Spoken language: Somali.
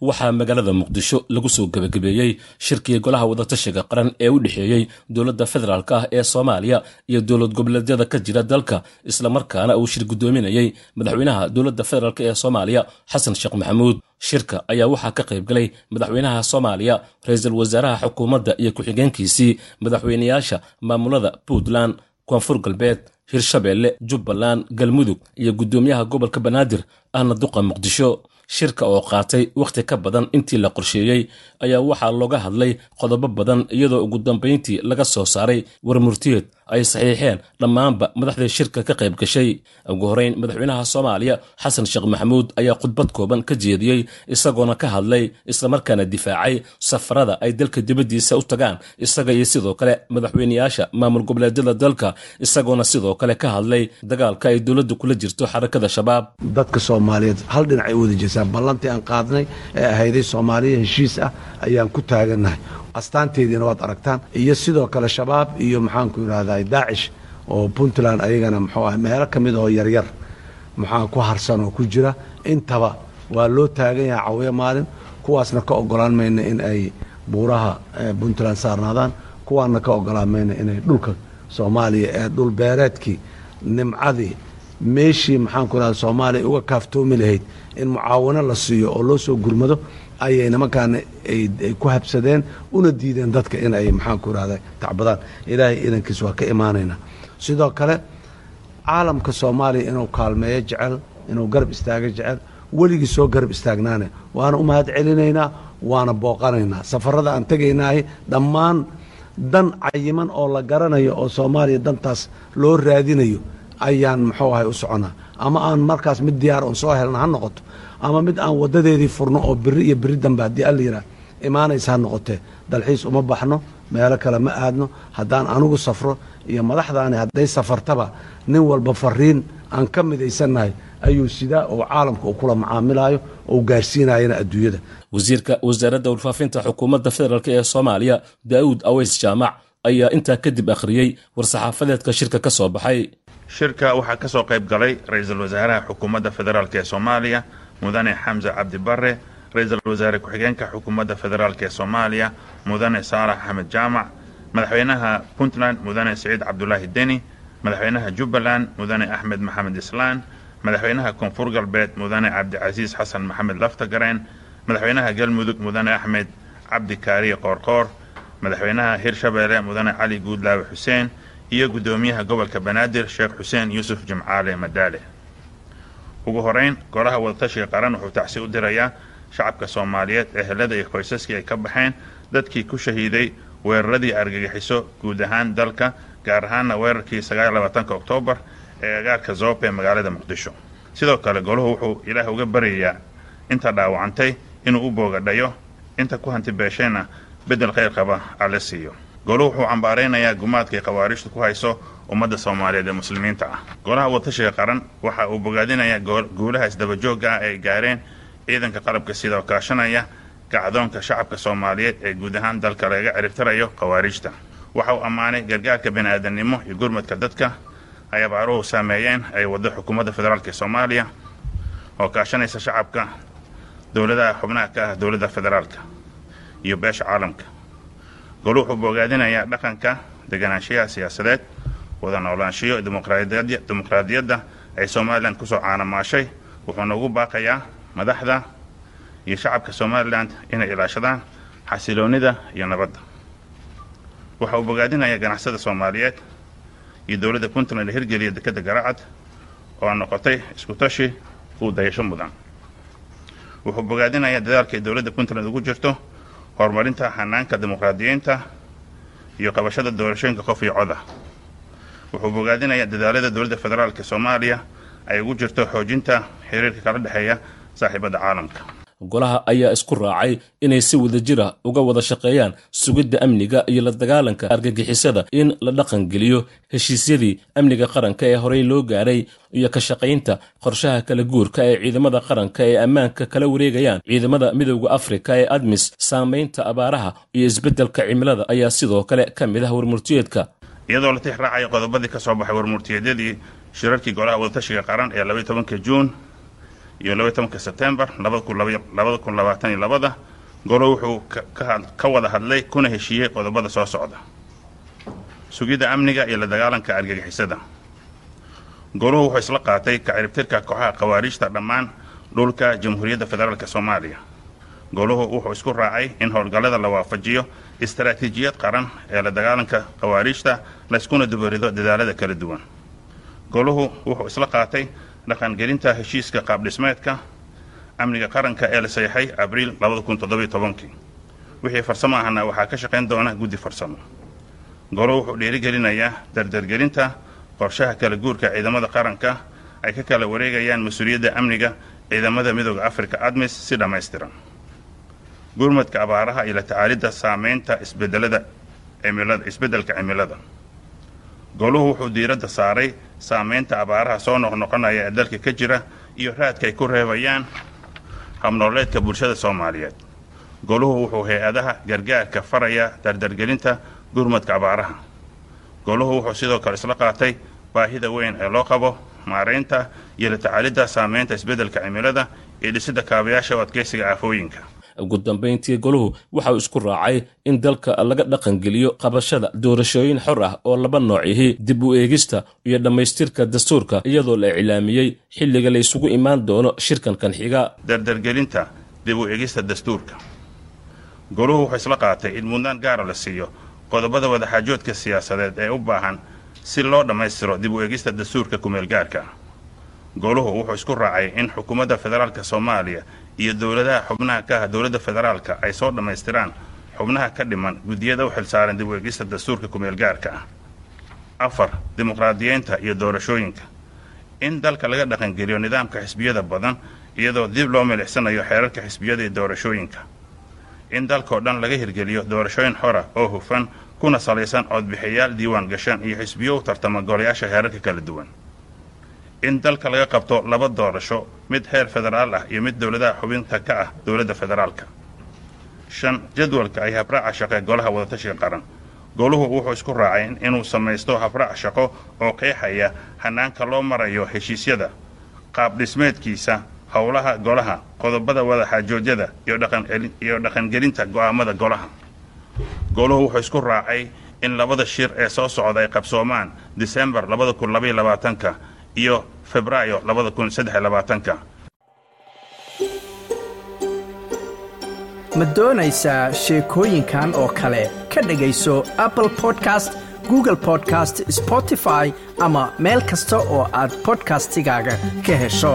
waxaa magaalada muqdisho lagu soo gebagabeeyey shirkii golaha wadatashiga qaran ee u dhexeeyey dowladda federaalk ah ee soomaaliya iyo dowlad goboleedyada ka jira dalka islamarkaana uu shir guddoominayey madaxweynaha dowladda federaalk ee soomaaliya xasan sheekh maxamuud. Shirka ayaa waxaa ka qaybgalay madaxweynaha soomaaliya ra'iisul wasaaraha xukuumadda iyo ku-xigeenkiisii madaxweynayaasha maamulada puntland koonfur galbeed hirshabeelle jubbaland galmudug iyo guddoomiyaha gobolka banaadir ahna duqa muqdisho shirka oo qaatay wakhti ka badan intii la qorsheeyey ayaa waxaa looga hadlay qodobo badan iyadoo ugu dambayntii laga soo saaray warmurtiyeed ay saxiixeen dhammaanba madaxdii shirka ka qayb gashay. Ugu horeyn madaxweynaha soomaaliya xasan sheekh maxamuud ayaa khudbad kooban ka jeediyey isagoona ka hadlay islamarkaana difaacay safarada ay dalka dibaddiisa u tagaan. Isaga iyo sidoo kale madaxweynayaasha maamul goboleedyada dalka isagoona sidoo kale ka hadlay dagaalka ay dowladda kula jirto xarakada shabaab. Dadka soomaaliyeed hal dhinac ay wada jeesaan. Ballantii aan qaadnay ee ahayday soomaaliya heshiis ah ayaan ku taagannahay astaanteediina waad aragtaan. Iyo sidoo kale shabaab iyo maxaanku yidhahdaa daacish oo puntland ayagana muxuu ah meelo ka mid ahoo yaryar maxaa ku harsan oo ku jira. Intaba waa loo taagan yahay cawiyo maalin kuwaasna ka ogolaan mayna in ay buuraha puntland saarnaadaan kuwaana ka ogolaan mayna inay dhulka soomaaliya ee dhul beereedkii nimcadii meeshii maxaanku yidhahda soomaaliya uga kaaftoomi lahayd in mucaawano la siiyo oo loo soo gurmado ayay nimankaana ay ku habsadeen una diideen dadka in ay maxaanku yidhahda tacbadaan. Ilaahay idankiis waa ka imaanaynaa sidoo kale caalamka soomaaliya inuu kaalmeeyo jecel inuu garab istaago jecel weligii soo garab istaagnaane. Waana u mahad celinaynaa waana booqanaynaa. Safarada aan tegaynaahi dhammaan dan cayiman oo la garanayo oo soomaaliya dantaas loo raadinayo ayaan muxuu ahay u soconaa ama aan markaas mid diyaar oon soo helna ha noqoto. Ama mid aan wadadeedii furno oo biri iyo biri dambe haddii alla yidhaah imaanaysa ha noqotee dalxiis uma baxno meelo kale ma aadno haddaan anugu safro iyo madaxdaani hadday safartaba nin walba fariin aan ka midaysannahay ayuu sidaa oo caalamka uu kula macaamilaayo oo gaarsiinayana adduunyada. Wasiirka wasaaradda warfaafinta xukuumadda federaalk ee soomaaliya daa'uud aweys jaamac ayaa intaa kadib akhriyey war-saxaafadeedka shirka ka soo baxay. Shirka waxaa ka soo qayb galay ra'iisul wasaaraha xukuumadda federaalk ee soomaaliya mudane xamse cabdi bare ra'iisul wasaare ku-xigeenka xukuumadda federaalk ee soomaaliya mudane saalax axmed jaamac madaxweynaha puntland mudane siciid cabdulaahi deni madaxweynaha jubbaland mudane axmed maxamed islaan madaxweynaha koonfur galbeed mudane cabdicasiis xasan maxamed laftagareen madaxweynaha galmudug mudane axmed cabdi kaariye qoorqoor madaxweynaha hirshabeelle mudane cali guudlaawe xuseen iyo guddoomiyaha gobolka banaadir sheekh xuseen yuusuf jimcaale madaale. Ugu horeyn golaha wadatashiga qaran wuxuu tacsi u dirayaa shacabka soomaaliyeed ehelada iyo qoysaskii ay ka baxeen dadkii ku shahiiday weeraradii argagixiso guud ahaan dalka gaar ahaanna weerarkii sagaalabaatanka oktoobar ee agaarka zoob ee magaalada muqdisho. Sidoo kale golahu wuxuu ilaah uga baryayaa inta dhaawacantay inuu u boogadhayo inta ku hanti beeshayna beddel khayr qaba alle siiyo goluhu wuxuu cambaaraynayaa gumaadkay khawaariijtu ku hayso ummadda soomaaliyeed ee muslimiinta ah. Golaha wadatashiga qaran waxa uu bogaadinayaa guulaha isdabajoogga ah ay gaareen ciidanka qalabka sida oo kaashanaya kacdoonka shacabka soomaaliyeed ee guud ahaan dalka laga ciribtirayo khawaariijta. Waxa uu ammaanay gargaarka bini'aadamnimo iyo gurmadka dadka ay abaaruhu saameeyeen ay waddo xukuumadda federaalk ee soomaaliya oo kaashanaysa shacabka dowladaha xubnaha ka ah dowladda federaalka iyo beesha caalamka. Golu wuxuu bogaadinayaa dhaqanka deganaanshiyaha siyaasadeed wada noolaanshiyo dimuqraadiyadda ay somalilan ku soo caanamaashay. Wuxuuna ugu baaqayaa madaxda iyo shacabka somalilan inay ilaashadaan xasiloonnida iyo nabadda. Waxa uu bogaadinayaa ganacsada soomaaliyeed iyo dowladda puntland ee hirgeliya dekadda garacad oo noqotay isku tashi uu dayasho mudan. Wuxuu bogaadinayaa dadaalka ay dowladda puntland ugu jirto horumarinta hanaanka dimuqraadiyiinta iyo qabashada doorashooyinka qof iyo coda. Wuxuu bogaadinayaa dadaalada dowladda federaalk soomaaliya ay ugu jirto xoojinta xiriirka kala dhexeeya saaxiibadda caalamka golaha ayaa isku raacay inay si wadajira uga wada shaqeeyaan sugidda amniga iyo la dagaalanka argagixisada in la dhaqangeliyo heshiisyadii amniga qaranka ee horey loo gaadhay iyo ka shaqaynta qorshaha kala guurka ee ciidamada qaranka ee ammaanka kala wareegayaan. Ciidamada midowda afrika ee admis saamaynta abaaraha iyo isbeddelka cimilada ayaa sidoo kale ka mid ah warmurtiyeedka. Iyadoo la tix raacaya qodobadii ka soo baxay warmurtiyeedyadii shirarkii golaha wadatashiga qaran ee labaiy tobanka juun iyo labaiy tobanka sebtembar labada kun labaatan iyo labada golo wuxuu ka wada hadlay kuna heshiiyey qodobada soo socda. Sugidda amniga iyo la dagaalanka argagixisada. Goluhu wuxuu isla qaatay kaciribtirka kooxaha khawaariijta dhammaan dhulka jamhuuriyadda federaalk soomaaliya. Goluhu wuxuu isku raacay in howlgallada la waafajiyo istaraatiijiyad qaran ee la dagaalanka khawaariijta layskuna dubarido dadaalada kala duwan. Goluhu wuxuu isla qaatay dhaqangelinta heshiiska qaabdhismeedka amniga qaranka ee la saxeixay abriil wixii farsamo ahna waxaa ka shaqayn doona guddi farsamo. Goluhu wuxuu dhiirigelinayaa dardargelinta qorshaha kala guurka ciidamada qaranka ay ka kala wareegayaan mas'uuliyadda amniga ciidamada midooda afrika admis si dhammaystiran. Gurmadka abaaraha iyo la tacaalidda saameynta isbedelada cimilada isbeddelka cimilada goluhu wuxuu diiradda saaray saameynta abaaraha soo noqnoqonaya ee dalka ka jira iyo raadka ay ku reebayaan habnooleedka bulshada soomaaliyeed. Goluhu wuxuu hay'adaha gargaarka faraya dardargelinta gurmadka abaaraha. Goluhu wuxuu sidoo kale isla qaatay baahida weyn ee loo qabo maaraynta iyo la tacaalidda saameynta isbeddelka cimilada iyo dhisidda kaabayaasha u adkaysiga aafooyinka ugu dambayntii goluhu waxauu isku raacay in dalka laga dhaqangeliyo qabashada doorashooyin xor ah oo laba noocihi dib u eegista iyo dhammaystirka dastuurka iyadoo la iclaamiyey xilliga la isugu imaan doono shirkankan xiga dardargelinta dib u eegista dastuurka. Goluhu wuxuu isla qaatay in mudnaan gaara la siiyo qodobada wadaxaajoodka siyaasadeed ee u baahan si loo dhammaystiro dib u eegista dastuurka kumeelgaarka ah. Goluhu wuxuu isku raacay in xukuumadda federaalka soomaaliya iyo dowladaha xubnaha ka ah dowladda federaalka ay soo dhammaystiraan xubnaha ka dhiman guddiyada u xilsaaran dib u eegista dastuurka kumeelgaarka ah. Afar dimuqraadiyeynta iyo doorashooyinka. In dalka laga dhaqangeliyo nidaamka xisbiyada badan iyadoo dib loo milixsanayo xeerarka xisbiyada iyo doorashooyinka. In dalkao dhan laga hirgeliyo doorashooyin xora oo hufan kuna salaysan codbixiyayaal diiwaan gashan iyo xisbiyo u tartama golayaasha heerarka kala duwan in dalka laga qabto laba doorasho mid heer federaal ah iyo mid dowladaha xubinta ka ah dowladda federaalka. Shan jadwalka ay habraaca shaqe golaha wadatashiga qaran. Goluhu wuxuu isku raacay inuu samaysto habraac shaqo oo qeexaya hanaanka loo marayo heshiisyada qaab dhismeedkiisa howlaha golaha qodobada wadaxaajoodyada iyo dhaqangelinta go'aamada golaha. Goluhu wuxuu isku raacay in labada shir ee soo socda ay qabsoomaan disembar iyo febraayo ka ma doonaysaa sheekooyinkan oo kale? Ka dhegayso apple podcast google podcast spotify ama meel kasta oo aad bodkastigaaga ka hesho